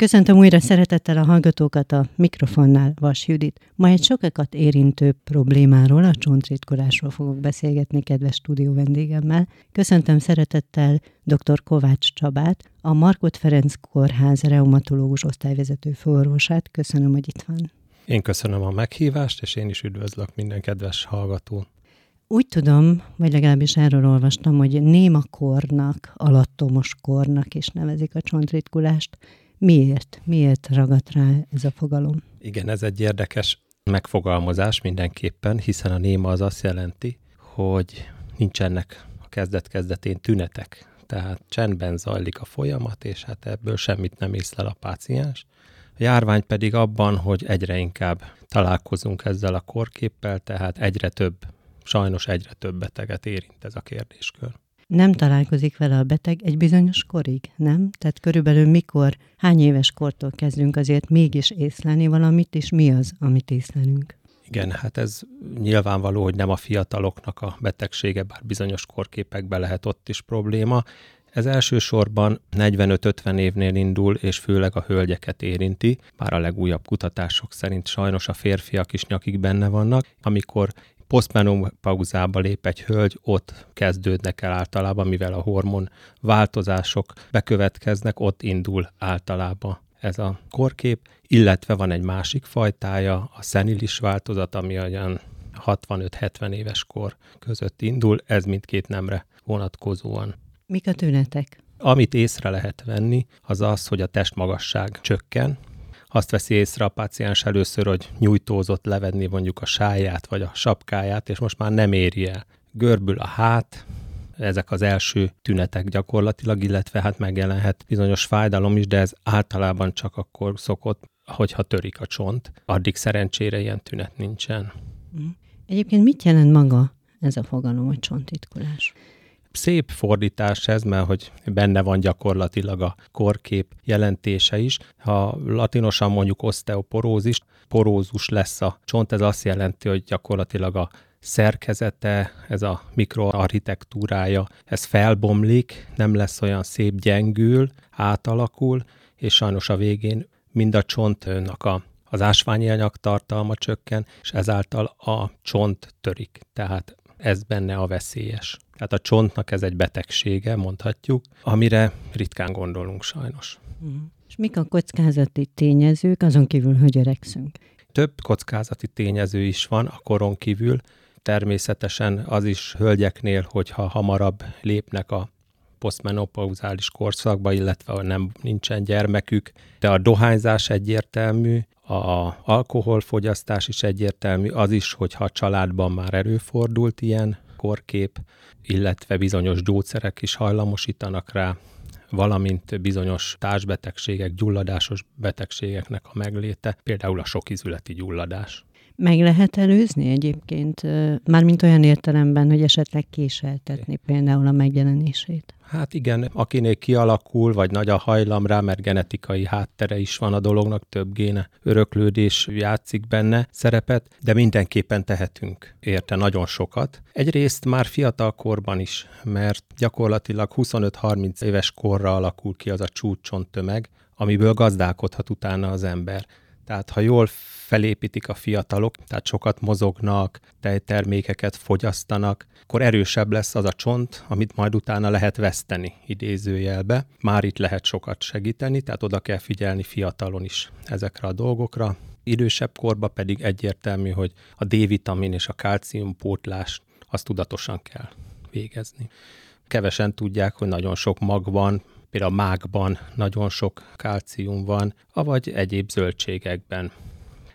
Köszöntöm újra szeretettel a hallgatókat a mikrofonnál, Vas Judit. Ma egy sokakat érintő problémáról, a csontritkolásról fogok beszélgetni kedves stúdió vendégemmel. Köszöntöm szeretettel dr. Kovács Csabát, a Markot Ferenc Kórház reumatológus osztályvezető főorvosát. Köszönöm, hogy itt van. Én köszönöm a meghívást, és én is üdvözlök minden kedves hallgató. Úgy tudom, vagy legalábbis erről olvastam, hogy némakornak, alattomos kornak is nevezik a csontritkulást. Miért? Miért ragadt rá ez a fogalom? Igen, ez egy érdekes megfogalmazás mindenképpen, hiszen a néma az azt jelenti, hogy nincsenek a kezdet-kezdetén tünetek. Tehát csendben zajlik a folyamat, és hát ebből semmit nem észlel a páciens. A járvány pedig abban, hogy egyre inkább találkozunk ezzel a korképpel, tehát egyre több, sajnos egyre több beteget érint ez a kérdéskör nem találkozik vele a beteg egy bizonyos korig, nem? Tehát körülbelül mikor, hány éves kortól kezdünk azért mégis észlelni valamit, és mi az, amit észlelünk? Igen, hát ez nyilvánvaló, hogy nem a fiataloknak a betegsége, bár bizonyos korképekben lehet ott is probléma. Ez elsősorban 45-50 évnél indul, és főleg a hölgyeket érinti, bár a legújabb kutatások szerint sajnos a férfiak is nyakig benne vannak, amikor posztmenopauzába lép egy hölgy, ott kezdődnek el általában, mivel a hormon változások bekövetkeznek, ott indul általában ez a korkép, illetve van egy másik fajtája, a szenilis változat, ami olyan 65-70 éves kor között indul, ez mindkét nemre vonatkozóan. Mik a tünetek? Amit észre lehet venni, az az, hogy a testmagasság csökken, azt veszi észre a páciens először, hogy nyújtózott levenni mondjuk a sáját vagy a sapkáját, és most már nem éri el. Görbül a hát, ezek az első tünetek gyakorlatilag, illetve hát megjelenhet bizonyos fájdalom is, de ez általában csak akkor szokott, hogyha törik a csont. Addig szerencsére ilyen tünet nincsen. Egyébként mit jelent maga ez a fogalom, hogy csontitkolás? Szép fordítás ez, mert hogy benne van gyakorlatilag a korkép jelentése is. Ha latinosan mondjuk osteoporózis, porózus lesz a csont, ez azt jelenti, hogy gyakorlatilag a szerkezete, ez a mikroarchitektúrája, ez felbomlik, nem lesz olyan szép gyengül, átalakul, és sajnos a végén mind a csontnak a az ásványi anyag tartalma csökken, és ezáltal a csont törik. Tehát ez benne a veszélyes. Tehát a csontnak ez egy betegsége, mondhatjuk, amire ritkán gondolunk sajnos. Mm. És mik a kockázati tényezők, azon kívül, hogy öregszünk? Több kockázati tényező is van a koron kívül. Természetesen az is hölgyeknél, hogyha hamarabb lépnek a posztmenopauzális korszakba, illetve nem nincsen gyermekük, de a dohányzás egyértelmű, a alkoholfogyasztás is egyértelmű, az is, hogyha a családban már előfordult ilyen korkép, illetve bizonyos gyógyszerek is hajlamosítanak rá, valamint bizonyos társbetegségek, gyulladásos betegségeknek a megléte, például a sokizületi gyulladás. Meg lehet előzni egyébként, mármint olyan értelemben, hogy esetleg késeltetni például a megjelenését? Hát igen, akinél kialakul, vagy nagy a hajlam rá, mert genetikai háttere is van a dolognak, több géne öröklődés játszik benne szerepet, de mindenképpen tehetünk érte nagyon sokat. Egyrészt már fiatal korban is, mert gyakorlatilag 25-30 éves korra alakul ki az a csúcson tömeg, amiből gazdálkodhat utána az ember. Tehát ha jól felépítik a fiatalok, tehát sokat mozognak, tejtermékeket fogyasztanak, akkor erősebb lesz az a csont, amit majd utána lehet veszteni idézőjelbe. Már itt lehet sokat segíteni, tehát oda kell figyelni fiatalon is ezekre a dolgokra. Idősebb korba pedig egyértelmű, hogy a D-vitamin és a kálcium pótlást azt tudatosan kell végezni. Kevesen tudják, hogy nagyon sok mag van, például a mágban nagyon sok kálcium van, avagy egyéb zöldségekben.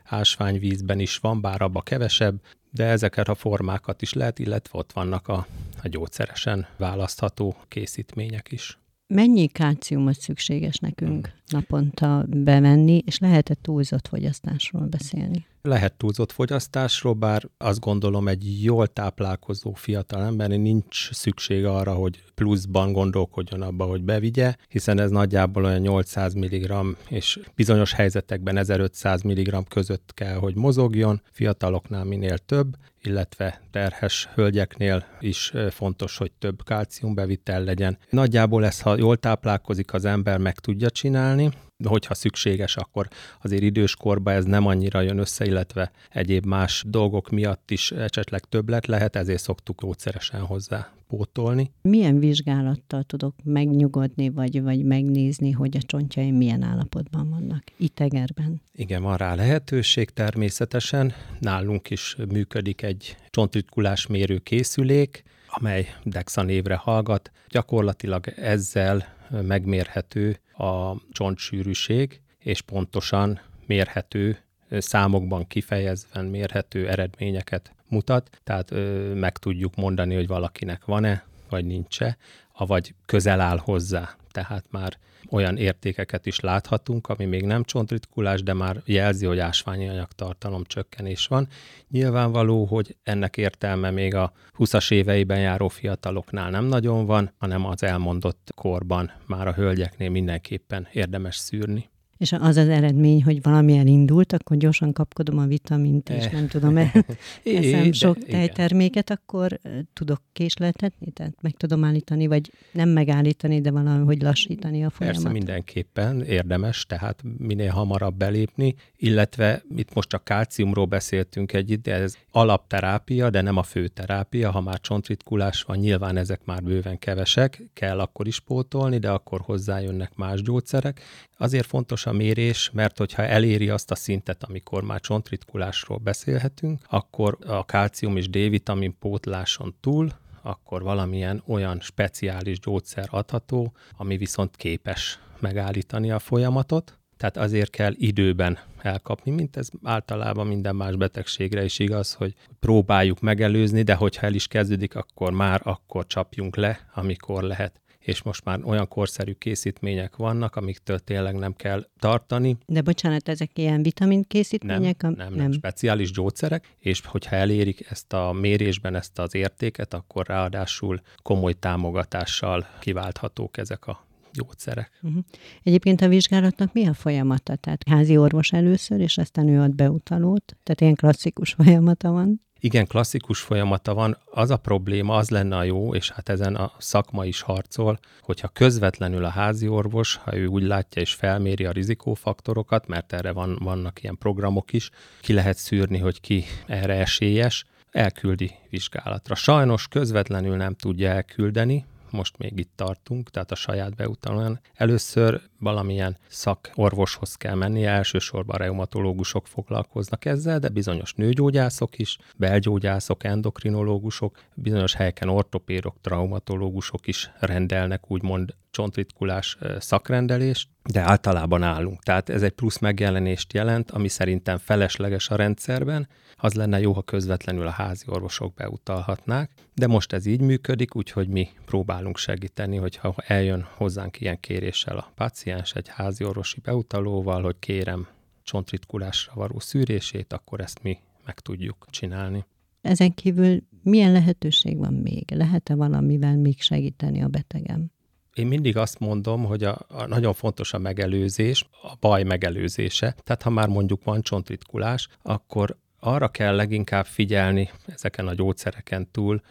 Ásványvízben is van, bár abba kevesebb, de ezeket a formákat is lehet, illetve ott vannak a, a gyógyszeresen választható készítmények is. Mennyi kálciumot szükséges nekünk. Naponta bevenni, és lehet-e túlzott fogyasztásról beszélni? Lehet túlzott fogyasztásról, bár azt gondolom egy jól táplálkozó fiatal embernek nincs szükség arra, hogy pluszban gondolkodjon abba, hogy bevigye, hiszen ez nagyjából olyan 800 mg, és bizonyos helyzetekben 1500 mg között kell, hogy mozogjon, fiataloknál minél több, illetve terhes hölgyeknél is fontos, hogy több kálciumbevitel legyen. Nagyjából ezt, ha jól táplálkozik az ember, meg tudja csinálni, hogyha szükséges, akkor azért időskorban ez nem annyira jön össze, illetve egyéb más dolgok miatt is esetleg többlet lehet, ezért szoktuk gyógyszeresen hozzá pótolni. Milyen vizsgálattal tudok megnyugodni, vagy, vagy megnézni, hogy a csontjaim milyen állapotban vannak itegerben? Igen, van rá lehetőség természetesen. Nálunk is működik egy csontritkulás mérő készülék, amely DEXA névre hallgat. Gyakorlatilag ezzel megmérhető a csontsűrűség, és pontosan mérhető, számokban kifejezve mérhető eredményeket mutat, tehát ö, meg tudjuk mondani, hogy valakinek van-e, vagy nincs-e, avagy közel áll hozzá. Tehát már olyan értékeket is láthatunk, ami még nem csontritkulás, de már jelzi, hogy ásványi anyagtartalom csökkenés van. Nyilvánvaló, hogy ennek értelme még a 20-as éveiben járó fiataloknál nem nagyon van, hanem az elmondott korban már a hölgyeknél mindenképpen érdemes szűrni. És az az eredmény, hogy valami elindult, akkor gyorsan kapkodom a vitamint, és nem tudom eszem sok tejterméket, akkor tudok késleltetni, tehát meg tudom állítani, vagy nem megállítani, de valahogy lassítani a folyamat. Persze mindenképpen érdemes, tehát minél hamarabb belépni, illetve itt most csak kálciumról beszéltünk egy de ez alapterápia, de nem a fő terápia, ha már csontritkulás van, nyilván ezek már bőven kevesek, kell akkor is pótolni, de akkor hozzájönnek más gyógyszerek. Azért fontos a mérés, mert hogyha eléri azt a szintet, amikor már csontritkulásról beszélhetünk, akkor a kálcium és D-vitamin pótláson túl akkor valamilyen olyan speciális gyógyszer adható, ami viszont képes megállítani a folyamatot, tehát azért kell időben elkapni, mint ez általában minden más betegségre is igaz, hogy próbáljuk megelőzni, de hogyha el is kezdődik, akkor már akkor csapjunk le, amikor lehet és most már olyan korszerű készítmények vannak, amiktől tényleg nem kell tartani. De bocsánat, ezek ilyen vitamin készítmények? Nem, nem, nem, nem. speciális gyógyszerek, és hogyha elérik ezt a mérésben ezt az értéket, akkor ráadásul komoly támogatással kiválthatók ezek a gyógyszerek. Uh-huh. Egyébként a vizsgálatnak mi a folyamata? Tehát házi orvos először, és aztán ő ad beutalót? Tehát ilyen klasszikus folyamata van? igen, klasszikus folyamata van, az a probléma, az lenne a jó, és hát ezen a szakma is harcol, hogyha közvetlenül a házi orvos, ha ő úgy látja és felméri a rizikófaktorokat, mert erre van, vannak ilyen programok is, ki lehet szűrni, hogy ki erre esélyes, elküldi vizsgálatra. Sajnos közvetlenül nem tudja elküldeni, most még itt tartunk, tehát a saját beutalóan. Először valamilyen szakorvoshoz kell menni, elsősorban reumatológusok foglalkoznak ezzel, de bizonyos nőgyógyászok is, belgyógyászok, endokrinológusok, bizonyos helyeken ortopérok, traumatológusok is rendelnek úgymond csontritkulás szakrendelést, de általában állunk. Tehát ez egy plusz megjelenést jelent, ami szerintem felesleges a rendszerben. Az lenne jó, ha közvetlenül a házi orvosok beutalhatnák, de most ez így működik, úgyhogy mi próbálunk segíteni, hogyha eljön hozzánk ilyen kéréssel a páciens egy házi orvosi beutalóval, hogy kérem csontritkulásra való szűrését, akkor ezt mi meg tudjuk csinálni. Ezen kívül milyen lehetőség van még? Lehet-e valamivel még segíteni a betegem? Én mindig azt mondom, hogy a, a nagyon fontos a megelőzés, a baj megelőzése. Tehát ha már mondjuk van csontritkulás, akkor arra kell leginkább figyelni ezeken a gyógyszereken túl,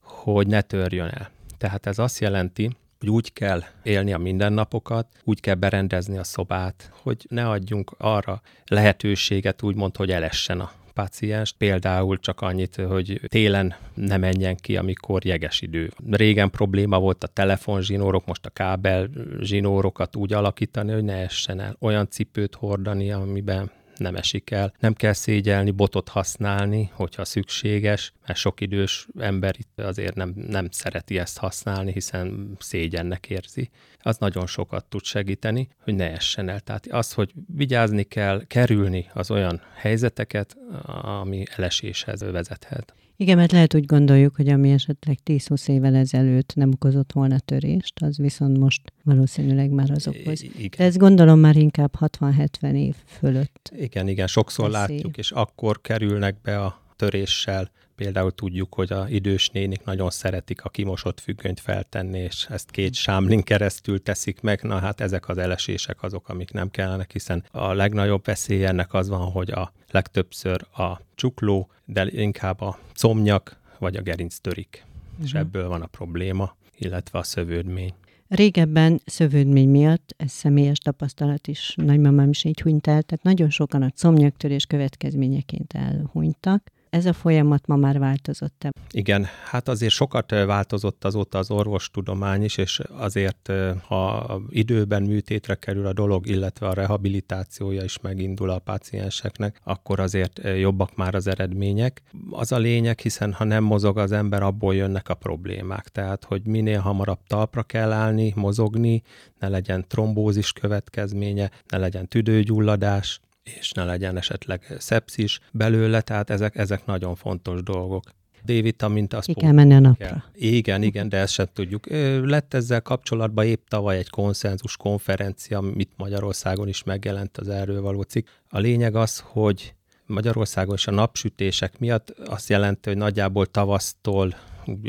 hogy ne törjön el. Tehát ez azt jelenti, hogy úgy kell élni a mindennapokat, úgy kell berendezni a szobát, hogy ne adjunk arra lehetőséget, úgymond, hogy elessen a páciens, például csak annyit, hogy télen ne menjen ki, amikor jeges idő. Régen probléma volt a telefonzsinórok, most a kábel zsinórokat úgy alakítani, hogy ne essen el. Olyan cipőt hordani, amiben nem esik el. Nem kell szégyelni, botot használni, hogyha szükséges, mert sok idős ember itt azért nem, nem szereti ezt használni, hiszen szégyennek érzi. Az nagyon sokat tud segíteni, hogy ne essen el. Tehát az, hogy vigyázni kell, kerülni az olyan helyzeteket, ami eleséshez vezethet. Igen, mert lehet úgy gondoljuk, hogy ami esetleg 10-20 évvel ezelőtt nem okozott volna törést, az viszont most valószínűleg már az okoz. Igen. De ezt gondolom már inkább 60-70 év fölött. Igen, igen, sokszor Beszél. látjuk, és akkor kerülnek be a töréssel. Például tudjuk, hogy a idős nénik nagyon szeretik a kimosott függönyt feltenni, és ezt két sámlin keresztül teszik meg. Na hát ezek az elesések azok, amik nem kellenek, hiszen a legnagyobb veszély ennek az van, hogy a legtöbbször a csukló, de inkább a comnyak vagy a gerinc törik. Uh-huh. És mhm. ebből van a probléma, illetve a szövődmény. Régebben szövődmény miatt, ez személyes tapasztalat is, nagymamám is így hunyt el, tehát nagyon sokan a comnyaktörés következményeként elhunytak ez a folyamat ma már változott-e? Igen, hát azért sokat változott azóta az orvostudomány is, és azért, ha időben műtétre kerül a dolog, illetve a rehabilitációja is megindul a pácienseknek, akkor azért jobbak már az eredmények. Az a lényeg, hiszen ha nem mozog az ember, abból jönnek a problémák. Tehát, hogy minél hamarabb talpra kell állni, mozogni, ne legyen trombózis következménye, ne legyen tüdőgyulladás, és ne legyen esetleg szepszis belőle, tehát ezek, ezek nagyon fontos dolgok. D-vitamint azt Ki kell menni a napra. Kell. Igen, igen, de ezt sem tudjuk. Lett ezzel kapcsolatban épp tavaly egy konszenzus konferencia, amit Magyarországon is megjelent az erről való cikk. A lényeg az, hogy Magyarországon is a napsütések miatt azt jelenti, hogy nagyjából tavasztól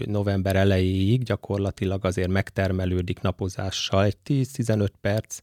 november elejéig gyakorlatilag azért megtermelődik napozással egy 10-15 perc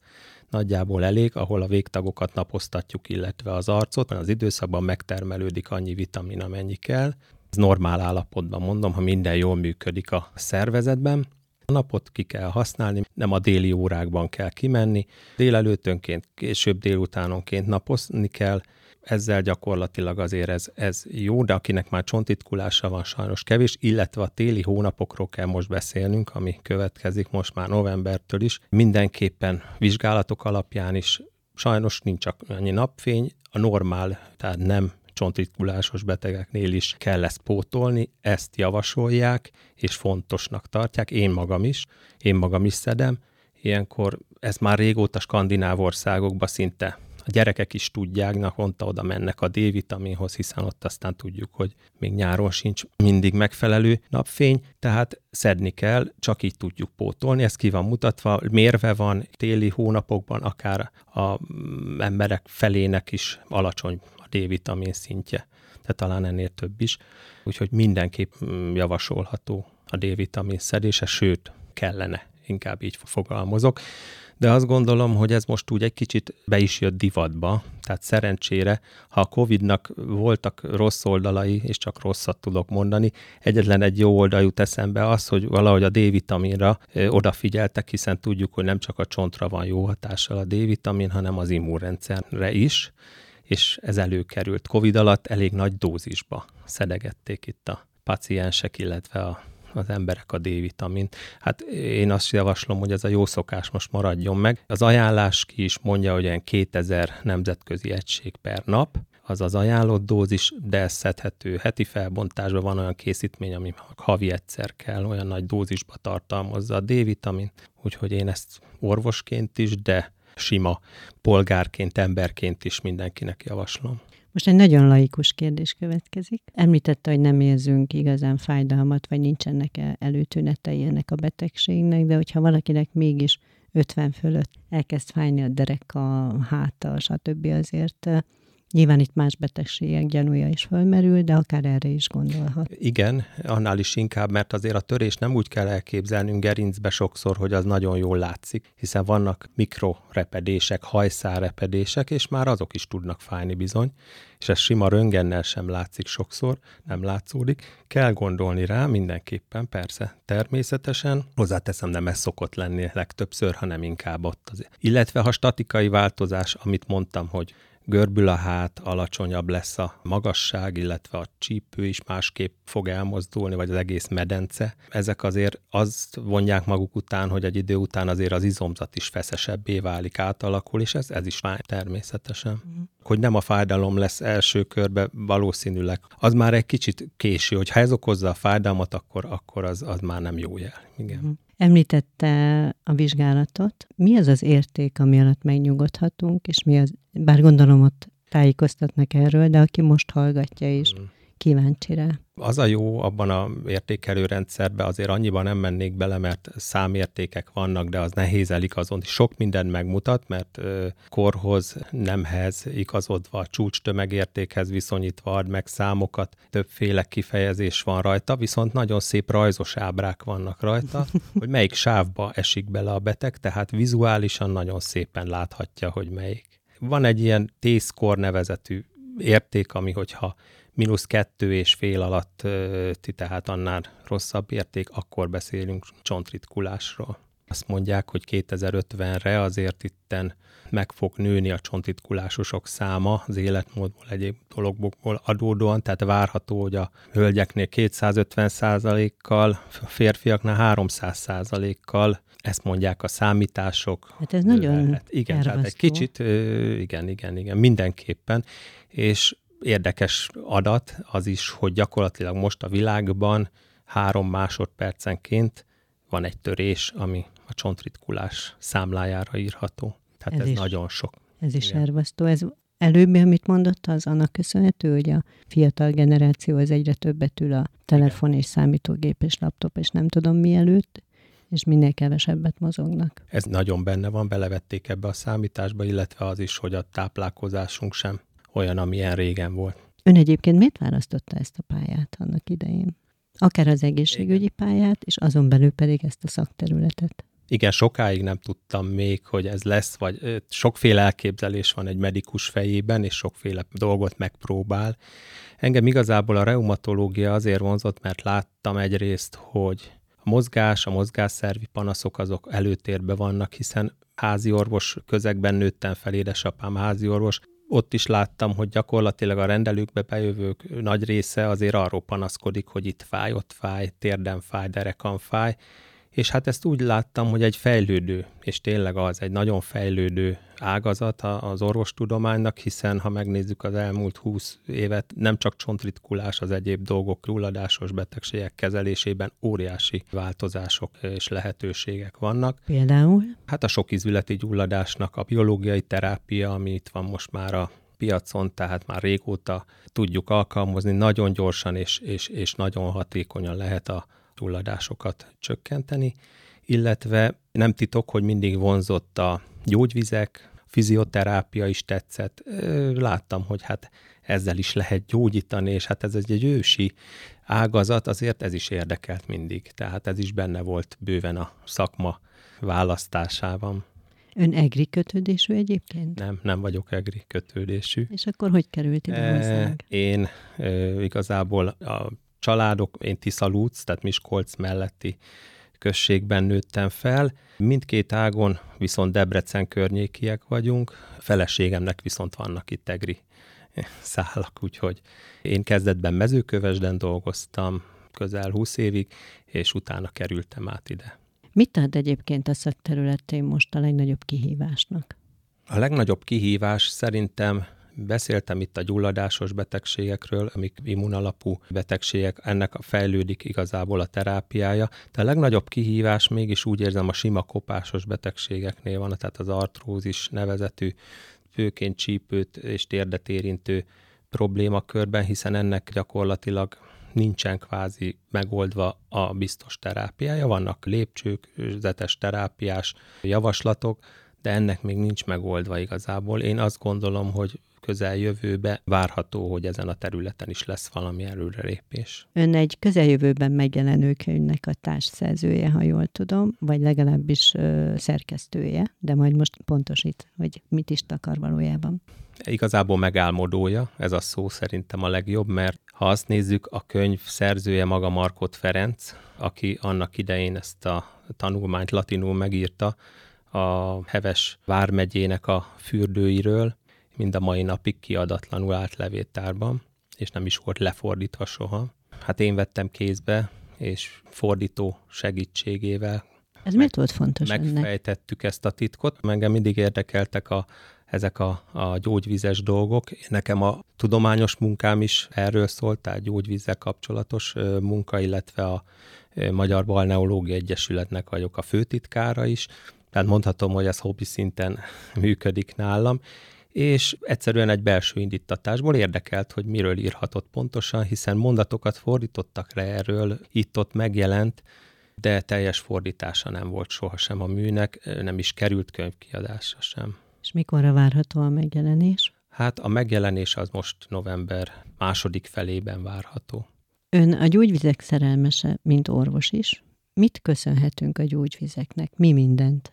nagyjából elég, ahol a végtagokat napoztatjuk, illetve az arcot, az időszakban megtermelődik annyi vitamin, amennyi kell. Ez normál állapotban mondom, ha minden jól működik a szervezetben. A napot ki kell használni, nem a déli órákban kell kimenni, délelőttönként, később délutánonként napozni kell, ezzel gyakorlatilag azért ez, ez jó, de akinek már csontitkulása van sajnos kevés, illetve a téli hónapokról kell most beszélnünk, ami következik most már novembertől is. Mindenképpen vizsgálatok alapján is sajnos nincs annyi napfény, a normál, tehát nem csontritkulásos betegeknél is kell ezt pótolni, ezt javasolják, és fontosnak tartják, én magam is, én magam is szedem, ilyenkor ez már régóta skandináv országokban szinte a gyerekek is tudják, naponta oda mennek a D-vitaminhoz, hiszen ott aztán tudjuk, hogy még nyáron sincs mindig megfelelő napfény, tehát szedni kell, csak így tudjuk pótolni, ez ki van mutatva, mérve van téli hónapokban, akár a mm, emberek felének is alacsony a D-vitamin szintje, de talán ennél több is, úgyhogy mindenképp mm, javasolható a D-vitamin szedése, sőt, kellene, inkább így fogalmazok de azt gondolom, hogy ez most úgy egy kicsit be is jött divatba, tehát szerencsére, ha a Covid-nak voltak rossz oldalai, és csak rosszat tudok mondani, egyetlen egy jó oldal jut eszembe az, hogy valahogy a D-vitaminra odafigyeltek, hiszen tudjuk, hogy nem csak a csontra van jó hatással a D-vitamin, hanem az immunrendszerre is, és ez előkerült. Covid alatt elég nagy dózisba szedegették itt a paciensek, illetve a az emberek a D-vitamin. Hát én azt javaslom, hogy ez a jó szokás most maradjon meg. Az ajánlás ki is mondja, hogy ilyen 2000 nemzetközi egység per nap, az az ajánlott dózis, de ez szedhető heti felbontásban van olyan készítmény, ami havi egyszer kell, olyan nagy dózisba tartalmazza a D-vitamin, úgyhogy én ezt orvosként is, de sima polgárként, emberként is mindenkinek javaslom. Most egy nagyon laikus kérdés következik. Említette, hogy nem érzünk igazán fájdalmat, vagy nincsenek előtünetei ennek a betegségnek, de hogyha valakinek mégis 50 fölött elkezd fájni a dereka, a háta, stb. azért Nyilván itt más betegségek gyanúja is fölmerül, de akár erre is gondolhat. Igen, annál is inkább, mert azért a törés nem úgy kell elképzelnünk gerincbe sokszor, hogy az nagyon jól látszik, hiszen vannak mikrorepedések, hajszárepedések, és már azok is tudnak fájni bizony, és ez sima röngennel sem látszik sokszor, nem látszódik. Kell gondolni rá mindenképpen, persze, természetesen. Hozzáteszem, nem ez szokott lenni legtöbbször, hanem inkább ott az. Illetve ha statikai változás, amit mondtam, hogy görbül a hát, alacsonyabb lesz a magasság, illetve a csípő is másképp fog elmozdulni, vagy az egész medence. Ezek azért azt vonják maguk után, hogy egy idő után azért az izomzat is feszesebbé válik, átalakul, és ez, ez is fáj természetesen. Uh-huh. Hogy nem a fájdalom lesz első körbe, valószínűleg az már egy kicsit késő, hogy ha ez okozza a fájdalmat, akkor, akkor az, az már nem jó jel. Igen. Uh-huh. Említette a vizsgálatot. Mi az az érték, ami alatt megnyugodhatunk, és mi az, bár gondolom ott tájékoztatnak erről, de aki most hallgatja is, hmm kíváncsi rá. Az a jó abban a értékelő rendszerben, azért annyiban nem mennék bele, mert számértékek vannak, de az nehéz eligazodni. Sok mindent megmutat, mert korhoz, nemhez igazodva, csúcs tömegértékhez viszonyítva ad meg számokat, többféle kifejezés van rajta, viszont nagyon szép rajzos ábrák vannak rajta, hogy melyik sávba esik bele a beteg, tehát vizuálisan nagyon szépen láthatja, hogy melyik. Van egy ilyen T-score nevezetű érték, ami hogyha mínusz kettő és fél alatt, tehát annál rosszabb érték, akkor beszélünk csontritkulásról. Azt mondják, hogy 2050-re azért itten meg fog nőni a csontitkulásosok száma az életmódból, egyéb dologból adódóan, tehát várható, hogy a hölgyeknél 250% kal a férfiaknál 300% kal ezt mondják a számítások. Hát ez nagyon hát Igen, tehát egy kicsit, igen, igen, igen, mindenképpen, és érdekes adat az is, hogy gyakorlatilag most a világban három másodpercenként van egy törés, ami a csontritkulás számlájára írható. Tehát ez, ez is, nagyon sok. Ez is ervasztó. Ez előbb, amit mondott, az annak köszönhető, hogy a fiatal generáció az egyre többet ül a telefon Igen. és számítógép és laptop, és nem tudom mi előtt, és minél kevesebbet mozognak. Ez nagyon benne van, belevették ebbe a számításba, illetve az is, hogy a táplálkozásunk sem olyan, amilyen régen volt. Ön egyébként miért választotta ezt a pályát annak idején? Akár az egészségügyi pályát, és azon belül pedig ezt a szakterületet. Igen, sokáig nem tudtam még, hogy ez lesz, vagy sokféle elképzelés van egy medikus fejében, és sokféle dolgot megpróbál. Engem igazából a reumatológia azért vonzott, mert láttam egyrészt, hogy a mozgás, a mozgásszervi panaszok azok előtérbe vannak, hiszen házi orvos közegben nőttem fel, édesapám házi orvos, ott is láttam, hogy gyakorlatilag a rendelőkbe bejövők nagy része azért arról panaszkodik, hogy itt fáj, ott fáj, térden fáj, derekan fáj, és hát ezt úgy láttam, hogy egy fejlődő, és tényleg az egy nagyon fejlődő ágazat az orvostudománynak, hiszen ha megnézzük az elmúlt 20 évet, nem csak csontritkulás, az egyéb dolgok, rulladásos betegségek kezelésében óriási változások és lehetőségek vannak. Például? Hát a sokizületi gyulladásnak a biológiai terápia, ami itt van most már a piacon, tehát már régóta tudjuk alkalmazni, nagyon gyorsan és, és, és nagyon hatékonyan lehet a túladásokat csökkenteni, illetve nem titok, hogy mindig vonzott a gyógyvizek, fizioterápia is tetszett. Láttam, hogy hát ezzel is lehet gyógyítani, és hát ez egy ősi ágazat, azért ez is érdekelt mindig. Tehát ez is benne volt bőven a szakma választásában. Ön egri kötődésű egyébként? Nem, nem vagyok egri kötődésű. És akkor hogy került ide e, Én igazából a családok, én Tiszalúc, tehát Miskolc melletti községben nőttem fel. Mindkét ágon viszont Debrecen környékiek vagyunk, feleségemnek viszont vannak itt egri szálak, úgyhogy én kezdetben mezőkövesden dolgoztam közel 20 évig, és utána kerültem át ide. Mit ad egyébként a szakterületén most a legnagyobb kihívásnak? A legnagyobb kihívás szerintem Beszéltem itt a gyulladásos betegségekről, amik immunalapú betegségek, ennek a fejlődik igazából a terápiája, de a legnagyobb kihívás mégis úgy érzem a sima kopásos betegségeknél van, tehát az artrózis nevezetű, főként csípőt és térdet érintő problémakörben, hiszen ennek gyakorlatilag nincsen kvázi megoldva a biztos terápiája. Vannak lépcsők, zetes terápiás javaslatok, de ennek még nincs megoldva igazából. Én azt gondolom, hogy közeljövőbe várható, hogy ezen a területen is lesz valami előrelépés. Ön egy közeljövőben megjelenő könyvnek a társszerzője, ha jól tudom, vagy legalábbis ö, szerkesztője, de majd most pontosít, hogy mit is takar valójában. Igazából megálmodója, ez a szó szerintem a legjobb, mert ha azt nézzük, a könyv szerzője maga Markot Ferenc, aki annak idején ezt a tanulmányt latinul megírta, a Heves vármegyének a fürdőiről, mind a mai napig kiadatlanul állt levétárban, és nem is volt lefordítva soha. Hát én vettem kézbe, és fordító segítségével ez meg, miért volt fontos Megfejtettük ennek? ezt a titkot. Engem mindig érdekeltek a, ezek a, a gyógyvizes dolgok. Nekem a tudományos munkám is erről szólt, tehát gyógyvízzel kapcsolatos munka, illetve a Magyar Balneológia Egyesületnek vagyok a főtitkára is. Tehát mondhatom, hogy ez hobbi szinten működik nálam, és egyszerűen egy belső indítatásból érdekelt, hogy miről írhatott pontosan, hiszen mondatokat fordítottak le erről, itt-ott megjelent, de teljes fordítása nem volt sohasem a műnek, nem is került könyvkiadása sem. És mikorra várható a megjelenés? Hát a megjelenés az most november második felében várható. Ön a gyógyvizek szerelmese, mint orvos is. Mit köszönhetünk a gyógyvizeknek? Mi mindent?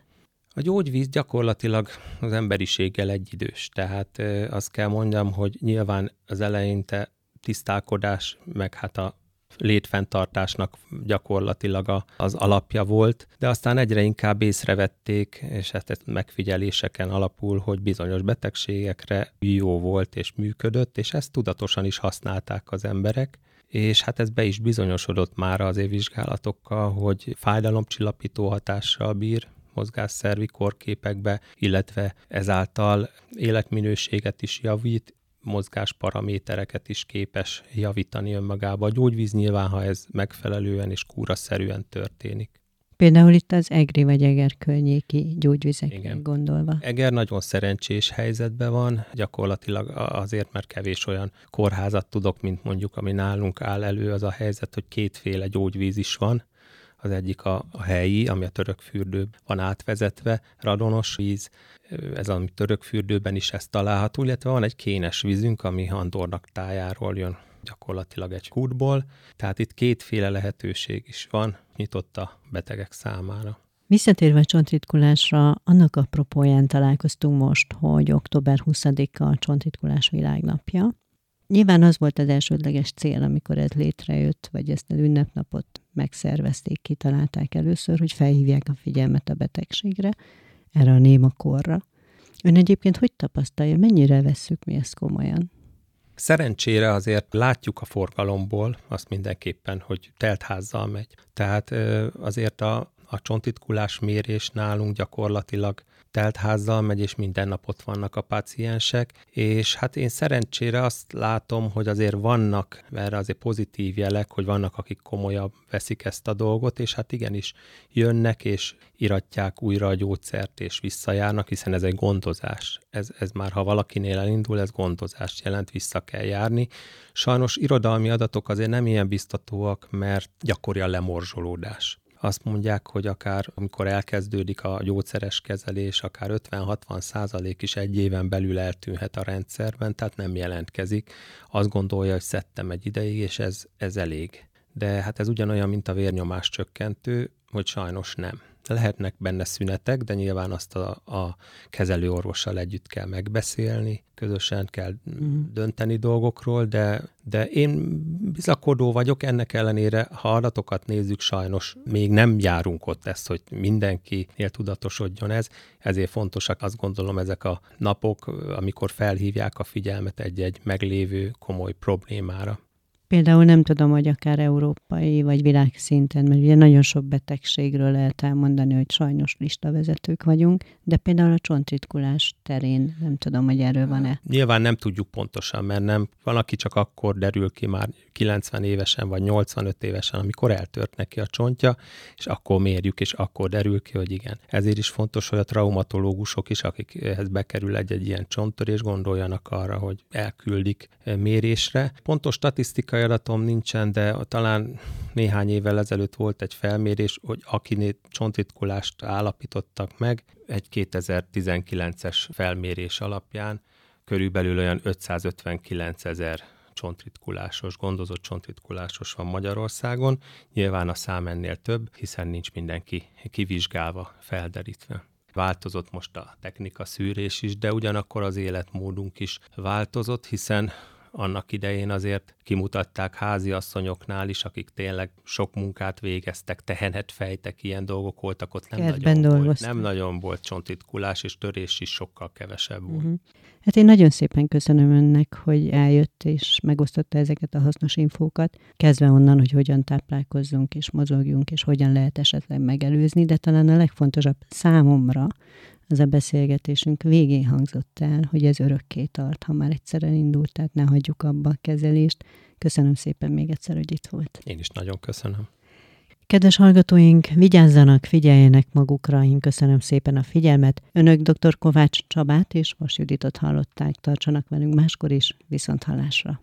A gyógyvíz gyakorlatilag az emberiséggel egyidős, tehát azt kell mondjam, hogy nyilván az eleinte tisztálkodás, meg hát a létfenntartásnak gyakorlatilag a, az alapja volt, de aztán egyre inkább észrevették, és ezt hát megfigyeléseken alapul, hogy bizonyos betegségekre jó volt és működött, és ezt tudatosan is használták az emberek, és hát ez be is bizonyosodott már az évvizsgálatokkal, hogy fájdalomcsillapító hatással bír, mozgásszervi korképekbe, illetve ezáltal életminőséget is javít, mozgásparamétereket is képes javítani önmagába. A gyógyvíz nyilván, ha ez megfelelően és kúraszerűen történik. Például itt az Egri vagy Eger környéki gyógyvizekre Igen. gondolva. Eger nagyon szerencsés helyzetben van, gyakorlatilag azért, mert kevés olyan kórházat tudok, mint mondjuk, ami nálunk áll elő, az a helyzet, hogy kétféle gyógyvíz is van. Az egyik a, a helyi, ami a török fürdő van átvezetve, radonos víz, ez a török fürdőben is ezt található, illetve van egy kénes vízünk, ami Andornak tájáról jön gyakorlatilag egy kútból, tehát itt kétféle lehetőség is van, nyitott a betegek számára. Visszatérve a csontritkulásra, annak apropóján találkoztunk most, hogy október 20-a a csontritkulás világnapja. Nyilván az volt az elsődleges cél, amikor ez létrejött, vagy ezt az ünnepnapot megszervezték, kitalálták először, hogy felhívják a figyelmet a betegségre, erre a néma korra. Ön egyébként hogy tapasztalja, mennyire vesszük mi ezt komolyan? Szerencsére azért látjuk a forgalomból azt mindenképpen, hogy teltházzal megy. Tehát azért a, a csontitkulás mérés nálunk gyakorlatilag teltházzal megy, és minden nap ott vannak a paciensek, és hát én szerencsére azt látom, hogy azért vannak erre azért pozitív jelek, hogy vannak, akik komolyabb veszik ezt a dolgot, és hát igenis jönnek, és iratják újra a gyógyszert, és visszajárnak, hiszen ez egy gondozás. Ez, ez már, ha valakinél elindul, ez gondozást jelent, vissza kell járni. Sajnos irodalmi adatok azért nem ilyen biztatóak, mert gyakori a lemorzsolódás azt mondják, hogy akár amikor elkezdődik a gyógyszeres kezelés, akár 50-60 százalék is egy éven belül eltűnhet a rendszerben, tehát nem jelentkezik. Azt gondolja, hogy szedtem egy ideig, és ez, ez elég. De hát ez ugyanolyan, mint a vérnyomás csökkentő, hogy sajnos nem. Lehetnek benne szünetek, de nyilván azt a, a kezelőorvossal együtt kell megbeszélni, közösen kell mm. dönteni dolgokról, de, de én bizakodó vagyok, ennek ellenére, ha adatokat nézzük, sajnos még nem járunk ott ezt, hogy mindenkinél tudatosodjon ez, ezért fontosak azt gondolom ezek a napok, amikor felhívják a figyelmet egy-egy meglévő komoly problémára. Például nem tudom, hogy akár európai vagy világszinten, mert ugye nagyon sok betegségről lehet elmondani, hogy sajnos listavezetők vagyunk, de például a csontritkulás terén nem tudom, hogy erről van-e. Nyilván nem tudjuk pontosan, mert nem, van, aki csak akkor derül ki már 90 évesen vagy 85 évesen, amikor eltört neki a csontja, és akkor mérjük, és akkor derül ki, hogy igen. Ezért is fontos, hogy a traumatológusok is, akikhez bekerül egy-egy ilyen csonttörés, gondoljanak arra, hogy elküldik mérésre. Pontos statisztikai adatom nincsen, de talán néhány évvel ezelőtt volt egy felmérés, hogy akinél csontitkulást állapítottak meg, egy 2019-es felmérés alapján körülbelül olyan 559 ezer csontritkulásos, gondozott csontritkulásos van Magyarországon. Nyilván a szám ennél több, hiszen nincs mindenki kivizsgálva, felderítve. Változott most a technika szűrés is, de ugyanakkor az életmódunk is változott, hiszen annak idején azért kimutatták háziasszonyoknál is, akik tényleg sok munkát végeztek, tehenet fejtek, ilyen dolgok voltak, ott nem, nagyon volt, nem nagyon volt csontitkulás, és törés is sokkal kevesebb volt. Uh-huh. Hát én nagyon szépen köszönöm önnek, hogy eljött és megosztotta ezeket a hasznos infókat, kezdve onnan, hogy hogyan táplálkozzunk és mozogjunk, és hogyan lehet esetleg megelőzni, de talán a legfontosabb számomra, az a beszélgetésünk végén hangzott el, hogy ez örökké tart, ha már egyszer elindult, tehát ne hagyjuk abba a kezelést. Köszönöm szépen még egyszer, hogy itt volt. Én is nagyon köszönöm. Kedves hallgatóink, vigyázzanak, figyeljenek magukra, én köszönöm szépen a figyelmet. Önök dr. Kovács Csabát és Vas Juditot hallották, tartsanak velünk máskor is, viszont hallásra.